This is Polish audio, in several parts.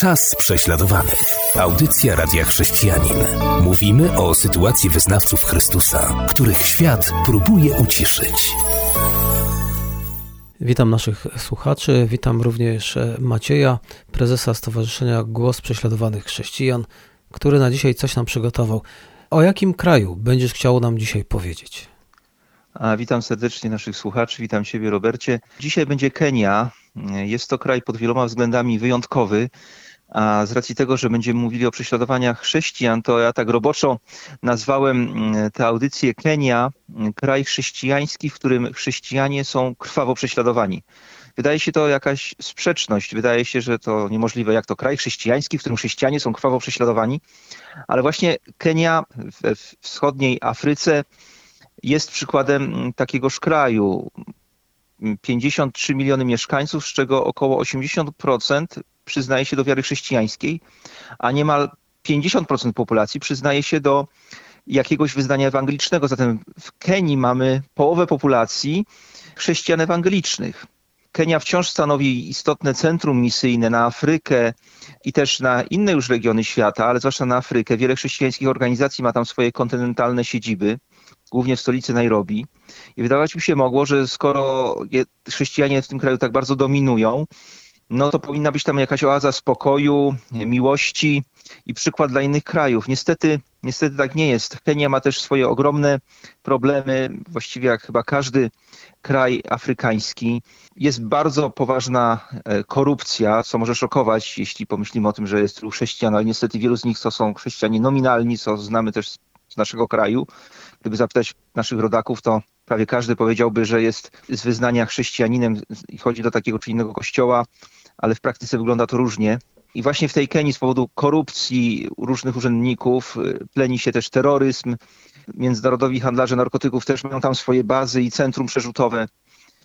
Czas prześladowanych. Audycja Radia Chrześcijanin. Mówimy o sytuacji wyznawców Chrystusa, których świat próbuje uciszyć. Witam naszych słuchaczy, witam również Macieja, prezesa Stowarzyszenia Głos Prześladowanych Chrześcijan, który na dzisiaj coś nam przygotował. O jakim kraju będziesz chciał nam dzisiaj powiedzieć? A, witam serdecznie naszych słuchaczy, witam Ciebie Robercie. Dzisiaj będzie Kenia. Jest to kraj pod wieloma względami wyjątkowy. A z racji tego, że będziemy mówili o prześladowaniach chrześcijan, to ja tak roboczo nazwałem mm, tę audycję Kenia mm, kraj chrześcijański, w którym chrześcijanie są krwawo prześladowani. Wydaje się to jakaś sprzeczność. Wydaje się, że to niemożliwe, jak to kraj chrześcijański, w którym chrześcijanie są krwawo prześladowani. Ale właśnie Kenia we wschodniej Afryce jest przykładem takiegoż kraju. 53 miliony mieszkańców, z czego około 80% przyznaje się do wiary chrześcijańskiej, a niemal 50% populacji przyznaje się do jakiegoś wyznania ewangelicznego. Zatem w Kenii mamy połowę populacji chrześcijan ewangelicznych. Kenia wciąż stanowi istotne centrum misyjne na Afrykę i też na inne już regiony świata, ale zwłaszcza na Afrykę. Wiele chrześcijańskich organizacji ma tam swoje kontynentalne siedziby, głównie w stolicy Nairobi. I wydawać mi się mogło, że skoro chrześcijanie w tym kraju tak bardzo dominują, no to powinna być tam jakaś oaza spokoju, miłości i przykład dla innych krajów. Niestety, niestety tak nie jest. Kenia ma też swoje ogromne problemy, właściwie jak chyba każdy kraj afrykański. Jest bardzo poważna e, korupcja, co może szokować, jeśli pomyślimy o tym, że jest tylu chrześcijan, ale niestety wielu z nich to są chrześcijanie nominalni, co znamy też z naszego kraju. Gdyby zapytać naszych rodaków, to prawie każdy powiedziałby, że jest z wyznania chrześcijaninem i chodzi do takiego czy innego kościoła, ale w praktyce wygląda to różnie. I właśnie w tej Kenii z powodu korupcji różnych urzędników y, pleni się też terroryzm. Międzynarodowi handlarze narkotyków też mają tam swoje bazy i centrum przerzutowe.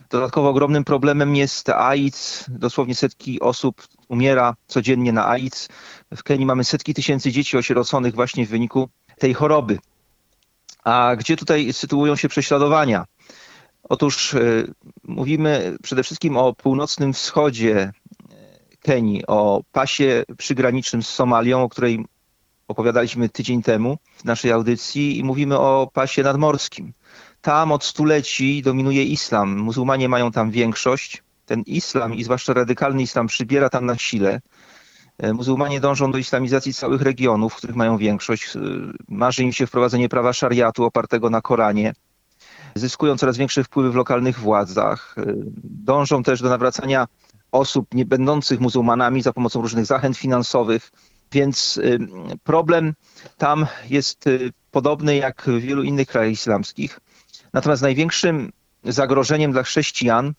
Dodatkowo ogromnym problemem jest AIDS. Dosłownie setki osób umiera codziennie na AIDS. W Kenii mamy setki tysięcy dzieci osieroconych właśnie w wyniku tej choroby. A gdzie tutaj sytuują się prześladowania? Otóż y, mówimy przede wszystkim o północnym wschodzie O pasie przygranicznym z Somalią, o której opowiadaliśmy tydzień temu w naszej audycji i mówimy o pasie nadmorskim. Tam od stuleci dominuje islam. Muzułmanie mają tam większość. Ten islam i zwłaszcza radykalny islam przybiera tam na sile. E, muzułmanie dążą do islamizacji całych regionów, w których mają większość. E, marzy im się wprowadzenie prawa szariatu opartego na Koranie. Zyskują coraz większe wpływy w lokalnych władzach. E, dążą też do nawracania osób nie będących muzułmanami za pomocą różnych zachęt finansowych. Więc y, problem tam jest y, podobny jak w wielu innych krajach islamskich. Natomiast największym zagrożeniem dla chrześcijan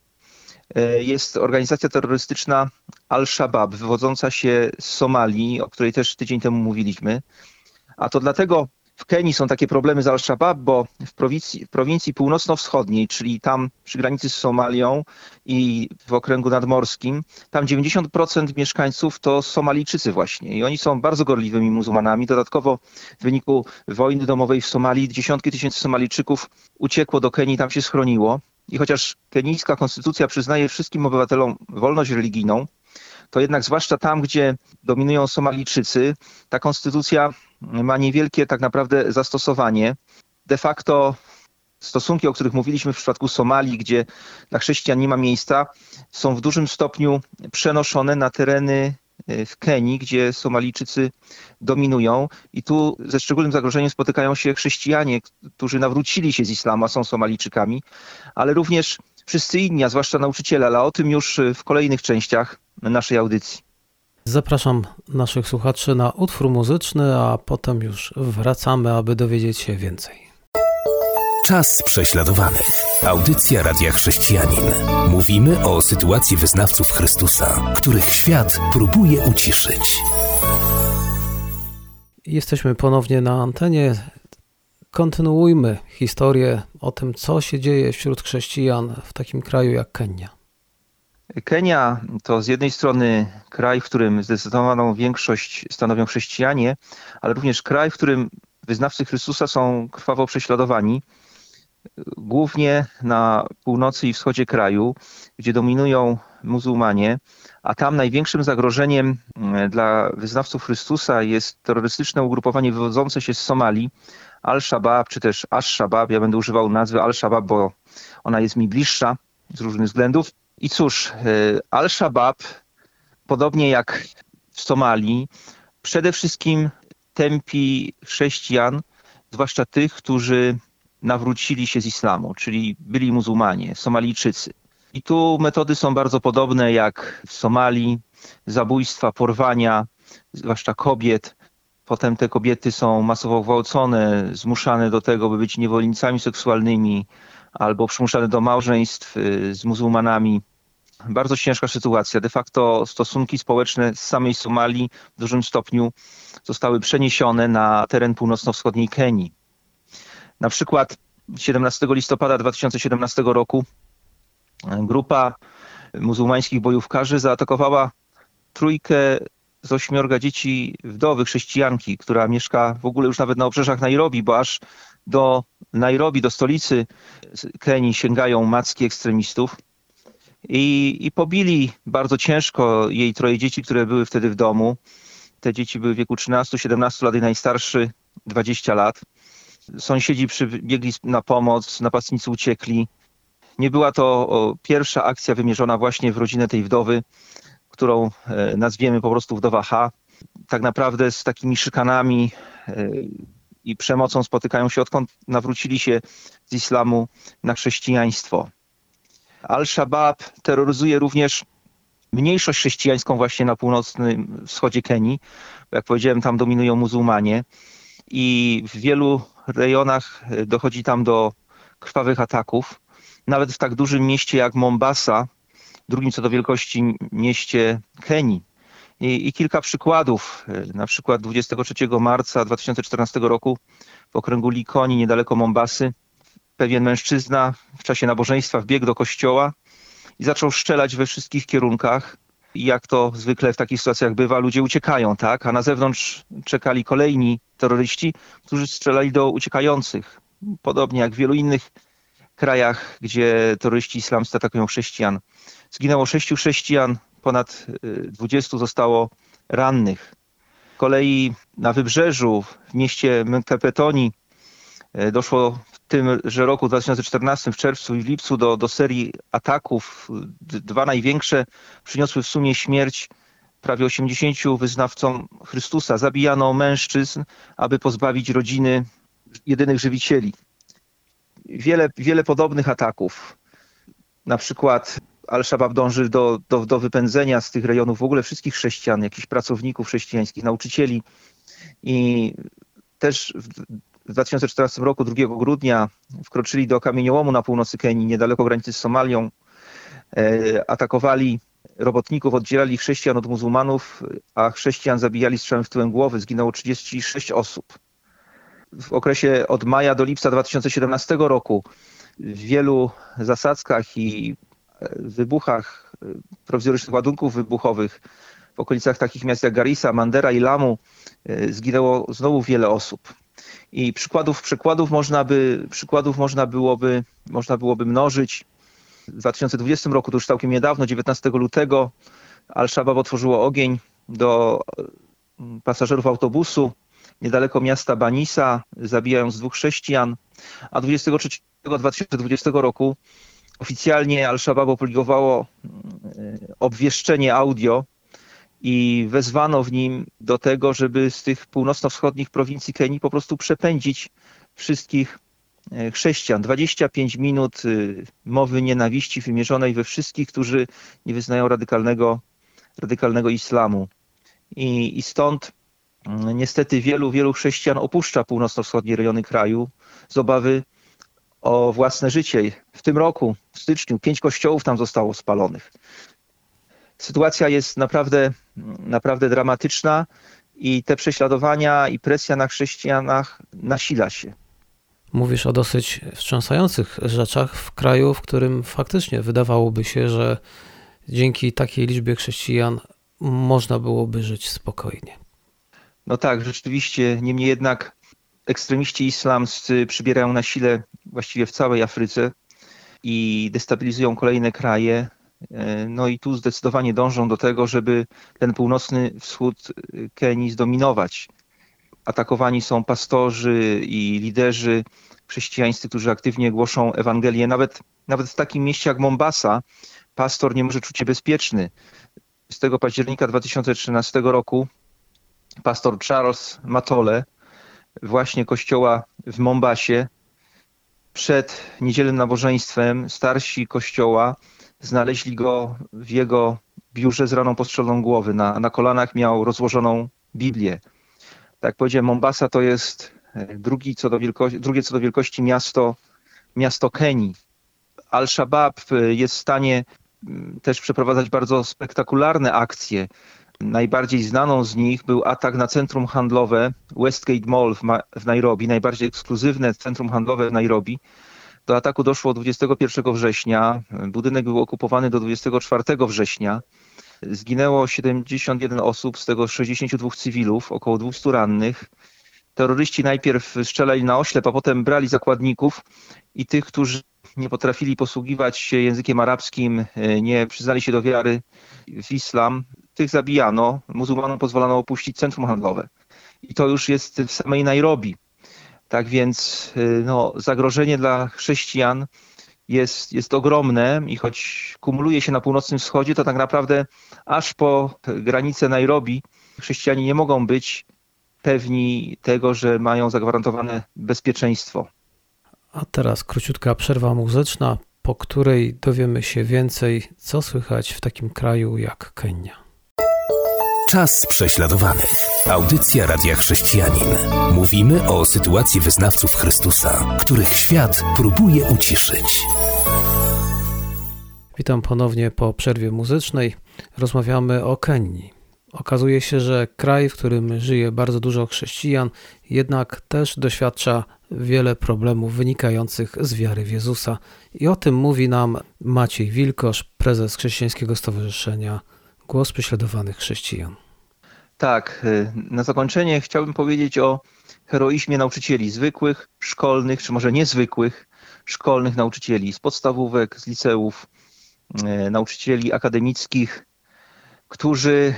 y, jest organizacja terrorystyczna Al-Shabaab, wywodząca się z Somalii, o której też tydzień temu mówiliśmy. A to dlatego w Kenii są takie problemy z Al-Shabaab, bo w prowincji, w prowincji północno-wschodniej, czyli tam przy granicy z Somalią i w okręgu nadmorskim, tam 90% mieszkańców to Somalijczycy właśnie. I oni są bardzo gorliwymi muzułmanami. Dodatkowo w wyniku wojny domowej w Somalii dziesiątki tysięcy Somalijczyków uciekło do Kenii, tam się schroniło. I chociaż kenijska konstytucja przyznaje wszystkim obywatelom wolność religijną, to jednak zwłaszcza tam, gdzie dominują Somalijczycy, ta konstytucja ma niewielkie tak naprawdę zastosowanie. De facto stosunki, o których mówiliśmy w przypadku Somalii, gdzie dla chrześcijan nie ma miejsca, są w dużym stopniu przenoszone na tereny e, w Kenii, gdzie Somalijczycy dominują. I tu ze szczególnym zagrożeniem spotykają się chrześcijanie, którzy nawrócili się z islamu, a są Somalijczykami, ale również wszyscy inni, a zwłaszcza nauczyciele, ale o tym już w kolejnych częściach naszej audycji. Zapraszam naszych słuchaczy na utwór muzyczny, a potem już wracamy, aby dowiedzieć się więcej. Czas prześladowanych. Audycja Radia Chrześcijanin. Mówimy o sytuacji wyznawców Chrystusa, których świat próbuje uciszyć. Jesteśmy ponownie na antenie. Kontynuujmy historię o tym, co się dzieje wśród chrześcijan w takim kraju jak Kenia. Kenia to z jednej strony kraj, w którym zdecydowaną większość stanowią chrześcijanie, ale również kraj, w którym wyznawcy Chrystusa są krwawo prześladowani. głównie na północy i wschodzie kraju, gdzie dominują muzułmanie, a tam największym zagrożeniem mm, dla wyznawców Chrystusa jest terrorystyczne ugrupowanie wywodzące się z Somalii, Al-Shabaab czy też Ash-Shabaab. Ja będę używał nazwy Al-Shabaab, bo ona jest mi bliższa z różnych względów. I cóż, e, Al-Shabaab, podobnie jak w Somalii, przede wszystkim tępi chrześcijan, zwłaszcza tych, którzy nawrócili się z islamu, czyli byli muzułmanie, Somalijczycy. I tu metody są bardzo podobne jak w Somalii, zabójstwa, porwania, zwłaszcza kobiet. Potem te kobiety są masowo gwałcone, zmuszane do tego, by być niewolnicami seksualnymi albo przymuszane do małżeństw y, z muzułmanami. Bardzo ciężka sytuacja. De facto stosunki społeczne z samej Somalii w dużym stopniu zostały przeniesione na teren północno-wschodniej Kenii. Na przykład 17 listopada 2017 roku grupa muzułmańskich bojówkarzy zaatakowała trójkę z ośmiorga dzieci wdowy chrześcijanki, która mieszka w ogóle już nawet na obrzeżach Nairobi, bo aż do Nairobi, do stolicy Kenii sięgają macki ekstremistów. I, I pobili bardzo ciężko jej troje dzieci, które były wtedy w domu. Te dzieci były w wieku 13-17 lat i najstarszy 20 lat. Sąsiedzi przybiegli na pomoc, napastnicy uciekli. Nie była to pierwsza akcja wymierzona właśnie w rodzinę tej wdowy, którą e, nazwiemy po prostu wdowa H. Tak naprawdę z takimi szykanami e, i przemocą spotykają się odkąd nawrócili się z islamu na chrześcijaństwo. Al-Shabaab terroryzuje również mniejszość chrześcijańską właśnie na północnym wschodzie Kenii. Jak powiedziałem, tam dominują muzułmanie i w wielu rejonach e, dochodzi tam do krwawych ataków. Nawet w tak dużym mieście jak Mombasa, drugim co do wielkości mieście Kenii. I, I, kilka przykładów. E, na przykład 23 marca 2014 roku w okręgu Likoni, niedaleko Mombasy, pewien mężczyzna w czasie nabożeństwa wbiegł do kościoła i zaczął strzelać we wszystkich kierunkach. I jak to zwykle w takich sytuacjach bywa, ludzie uciekają, tak? A na zewnątrz czekali kolejni terroryści, którzy strzelali do uciekających. Podobnie jak w wielu innych krajach, gdzie terroryści islamscy atakują chrześcijan. Zginęło sześciu chrześcijan, ponad 20 y, zostało rannych. Z kolei na wybrzeżu, w mieście Mekapetoni, y, doszło w tymże roku 2014, w czerwcu i w lipcu do, do serii ataków. Dwa największe przyniosły w sumie śmierć prawie 80 wyznawcom Chrystusa. Zabijano mężczyzn, aby pozbawić rodziny jedynych żywicieli. Wiele, wiele podobnych ataków. Na przykład Al-Shabaab dąży do, do, do wypędzenia z tych rejonów w ogóle wszystkich chrześcijan, jakichś pracowników chrześcijańskich, nauczycieli. I też w 2014 roku, 2 grudnia, wkroczyli do kamieniołomu na północy Kenii, niedaleko granicy z Somalią. E, atakowali robotników, oddzielali chrześcijan od muzułmanów, a chrześcijan zabijali strzałem w tyłem głowy. Zginęło 36 osób. W okresie od maja do lipca 2017 roku w wielu zasadzkach i wybuchach e, prowizorycznych ładunków wybuchowych w okolicach takich miast jak Garissa, Mandera i Lamu e, zginęło znowu wiele osób. I przykładów, przykładów, można, by, przykładów można, byłoby, można byłoby mnożyć. W 2020 roku, to już całkiem niedawno, 19 lutego, Al-Shabaab otworzyło ogień do mm, pasażerów autobusu niedaleko miasta Banisa, zabijając dwóch chrześcijan, a 23 2020 roku oficjalnie Al-Shabaab opublikowało mm, obwieszczenie audio i wezwano w nim do tego, żeby z tych północno-wschodnich prowincji Kenii po prostu przepędzić wszystkich e, chrześcijan. 25 minut y, mowy nienawiści wymierzonej we wszystkich, którzy nie wyznają radykalnego, radykalnego islamu. I, i stąd mm, niestety wielu, wielu chrześcijan opuszcza północno-wschodnie rejony kraju z obawy o własne życie. W tym roku, w styczniu, pięć kościołów tam zostało spalonych. Sytuacja jest naprawdę, naprawdę dramatyczna i te prześladowania i presja na chrześcijanach nasila się. Mówisz o dosyć wstrząsających rzeczach w kraju, w którym faktycznie wydawałoby się, że dzięki takiej liczbie chrześcijan można byłoby żyć spokojnie. No tak, rzeczywiście. Niemniej jednak ekstremiści islamscy przybierają na sile właściwie w całej Afryce i destabilizują kolejne kraje. No i tu zdecydowanie dążą do tego, żeby ten północny wschód Kenii zdominować. Atakowani są pastorzy i liderzy chrześcijańscy, którzy aktywnie głoszą Ewangelię. Nawet, nawet w takim mieście jak Mombasa pastor nie może czuć się bezpieczny. Z tego października 2013 roku pastor Charles Matole właśnie kościoła w Mombasie przed niedzielnym nabożeństwem starsi kościoła znaleźli go w jego biurze z raną postrzeloną głowy. Na, na kolanach miał rozłożoną Biblię. Tak jak powiedziałem, Mombasa to jest e, drugi co do wielkości, drugie co do wielkości miasto, miasto Kenii. Al-Shabaab e, jest w stanie też przeprowadzać bardzo spektakularne akcje. Najbardziej znaną z nich był atak na centrum handlowe Westgate Mall w, Nairobi, najbardziej ekskluzywne centrum handlowe w Nairobi. Do ataku doszło 21 września. Budynek był okupowany do 24 września. Zginęło 71 osób, z tego 62 cywilów, około 200 rannych. Terroryści najpierw strzelali na oślep, a potem brali zakładników i tych, którzy nie potrafili posługiwać się językiem arabskim, nie przyznali się do wiary w islam, tych zabijano. Muzułmanom pozwolono opuścić centrum handlowe. I to już jest w samej Nairobi. Tak więc no, zagrożenie dla chrześcijan jest, jest ogromne i choć kumuluje się na północnym wschodzie, to tak naprawdę aż po granicę Nairobi chrześcijanie nie mogą być pewni tego, że mają zagwarantowane bezpieczeństwo. A teraz króciutka przerwa muzyczna, po której dowiemy się więcej, co słychać w takim kraju jak Kenia. Czas prześladowanych. Audycja Radia Chrześcijanin. Mówimy o sytuacji wyznawców Chrystusa, których świat próbuje uciszyć. Witam ponownie po przerwie muzycznej. Rozmawiamy o Kenii. Okazuje się, że kraj, w którym żyje bardzo dużo chrześcijan, jednak też doświadcza wiele problemów wynikających z wiary w Jezusa. I o tym mówi nam Maciej Wilkosz, prezes Chrześcijańskiego Stowarzyszenia Głos Prześladowanych Chrześcijan. Tak, y, na zakończenie chciałbym powiedzieć o heroizmie nauczycieli zwykłych, szkolnych, czy może niezwykłych, szkolnych nauczycieli z podstawówek, z liceów, y, nauczycieli akademickich, którzy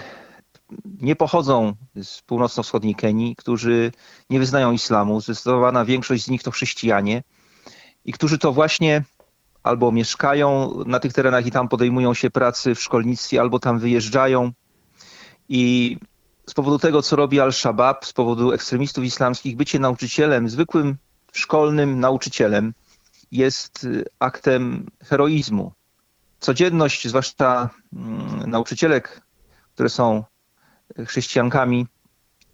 nie pochodzą z północno-wschodniej Kenii, którzy nie wyznają islamu. Zdecydowana większość z nich to chrześcijanie i którzy to właśnie albo mieszkają na tych terenach i tam podejmują się pracy w szkolnictwie, albo tam wyjeżdżają. I z powodu tego, co robi Al-Shabaab, z powodu ekstremistów islamskich, bycie nauczycielem, zwykłym szkolnym nauczycielem jest aktem heroizmu. Codzienność, zwłaszcza mm, nauczycielek, które są chrześcijankami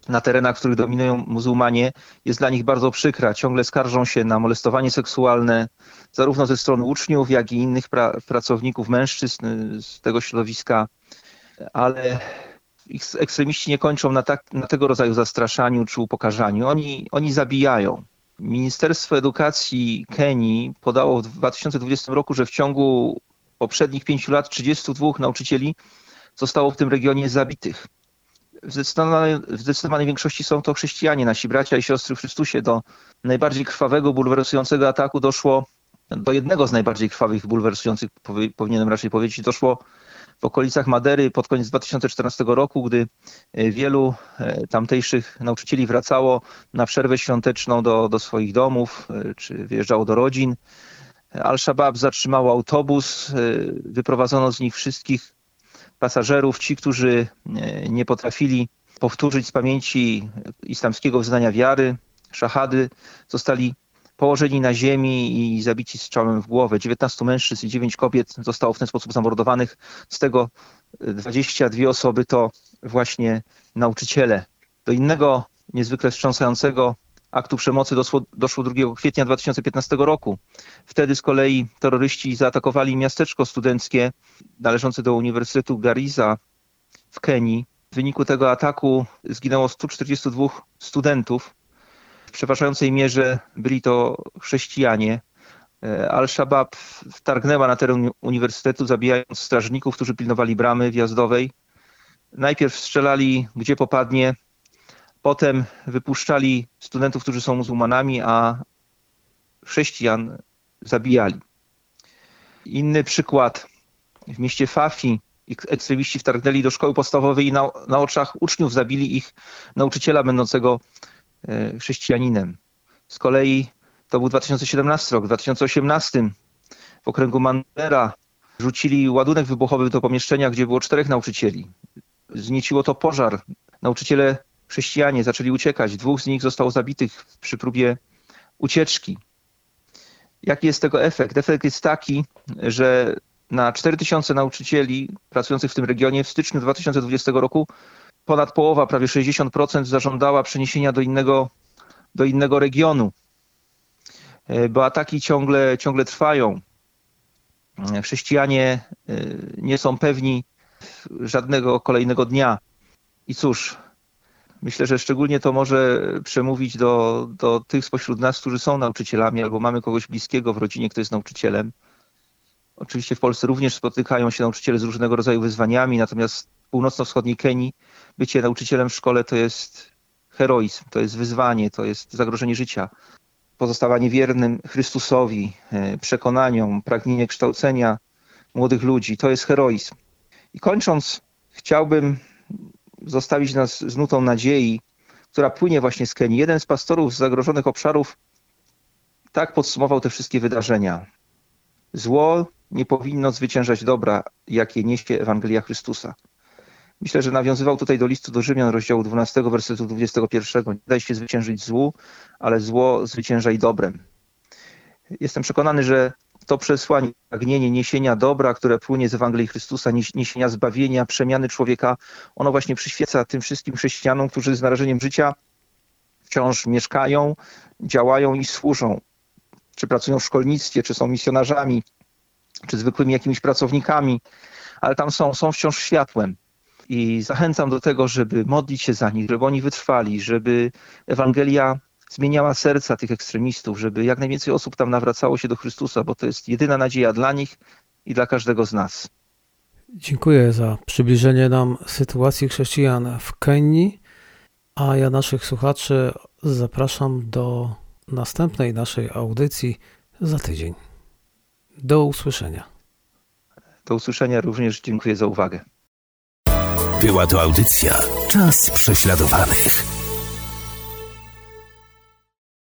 na terenach, w których dominują muzułmanie, jest dla nich bardzo przykra. Ciągle skarżą się na molestowanie seksualne, zarówno ze strony uczniów, jak i innych pra pracowników, mężczyzn z tego środowiska, ale ich ekstremiści nie kończą na, tak, na tego rodzaju zastraszaniu czy upokarzaniu. Oni, oni zabijają. Ministerstwo Edukacji Kenii podało w 2020 roku, że w ciągu poprzednich pięciu lat 32 nauczycieli zostało w tym regionie zabitych w zdecydowanej, w zdecydowanej większości są to chrześcijanie, nasi bracia i siostry w Chrystusie. Do najbardziej krwawego, bulwersującego ataku doszło, do jednego z najbardziej krwawych, bulwersujących, powinienem raczej powiedzieć, doszło w okolicach Madery pod koniec 2014 roku, gdy e, wielu e, tamtejszych nauczycieli wracało na przerwę świąteczną do, do swoich domów, e, czy wyjeżdżało do rodzin. Al-Shabaab zatrzymało autobus, wyprowadzono z nich wszystkich pasażerów, ci, którzy e, nie potrafili powtórzyć z pamięci islamskiego wyznania wiary, szachady, zostali położeni na ziemi i zabici strzałem w głowę. 19 mężczyzn i 9 kobiet zostało w ten sposób zamordowanych. Z tego 22 osoby to właśnie nauczyciele. Do innego niezwykle wstrząsającego aktu przemocy doszło, doszło 2 kwietnia 2015 roku. Wtedy z kolei terroryści zaatakowali miasteczko studenckie należące do Uniwersytetu Gariza w Kenii. W wyniku tego ataku zginęło 142 studentów. W przeważającej mierze byli to chrześcijanie. Al-Shabaab wtargnęła na teren uniwersytetu, zabijając strażników, którzy pilnowali bramy wjazdowej. Najpierw strzelali gdzie popadnie, Potem wypuszczali studentów, którzy są muzułmanami, a chrześcijan zabijali. Inny przykład. W mieście Fafi ekstremiści wtargnęli do szkoły podstawowej i na, na oczach uczniów zabili ich nauczyciela będącego e, chrześcijaninem. Z kolei to był 2017 rok. W 2018 w okręgu Mandera rzucili ładunek wybuchowy do pomieszczenia, gdzie było czterech nauczycieli. Znieciło to pożar. Nauczyciele chrześcijanie zaczęli uciekać. Dwóch z nich zostało zabitych przy próbie ucieczki. Jaki jest tego efekt? Efekt jest taki, że na 4000 nauczycieli pracujących w tym regionie w styczniu 2020 roku ponad połowa, prawie 60% zażądała przeniesienia do innego, do innego regionu, e, bo ataki ciągle, ciągle trwają. Chrześcijanie e, nie są pewni żadnego kolejnego dnia. I cóż, myślę, że szczególnie to może przemówić do, do tych spośród nas, którzy są nauczycielami albo mamy kogoś bliskiego w rodzinie, kto jest nauczycielem Oczywiście w Polsce również spotykają się nauczyciele z różnego rodzaju wyzwaniami, natomiast w północno-wschodniej Kenii bycie nauczycielem w szkole to jest heroizm, to jest wyzwanie, to jest zagrożenie życia. Pozostawanie wiernym Chrystusowi, e, przekonaniom, pragnienie kształcenia młodych ludzi, to jest heroizm. I kończąc, chciałbym zostawić nas z nutą nadziei, która płynie właśnie z Kenii. Jeden z pastorów z zagrożonych obszarów tak podsumował te wszystkie wydarzenia. Zło nie powinno zwyciężać dobra, jakie niesie Ewangelia Chrystusa. Myślę, że nawiązywał tutaj do listu do Rzymian, rozdziału 12, wersetu 21. Nie daj się zwyciężyć złu, ale zło zwyciężaj dobrem. Jestem przekonany, że to przesłanie, pragnienie niesienia dobra, które płynie z Ewangelii Chrystusa, niesienia zbawienia, przemiany człowieka, ono właśnie przyświeca tym wszystkim chrześcijanom, którzy z narażeniem życia wciąż mieszkają, działają i służą. Czy pracują w szkolnictwie, czy są misjonarzami, czy zwykłymi jakimiś pracownikami, ale tam są, są wciąż światłem. I zachęcam do tego, żeby modlić się za nich, żeby oni wytrwali, żeby Ewangelia zmieniała serca tych ekstremistów, żeby jak najwięcej osób tam nawracało się do Chrystusa, bo to jest jedyna nadzieja dla nich i dla każdego z nas. Dziękuję za przybliżenie nam sytuacji chrześcijan w Kenii, a ja naszych słuchaczy zapraszam do następnej naszej audycji za tydzień. Do usłyszenia. Do usłyszenia również dziękuję za uwagę. Była to audycja Czas prześladowanych.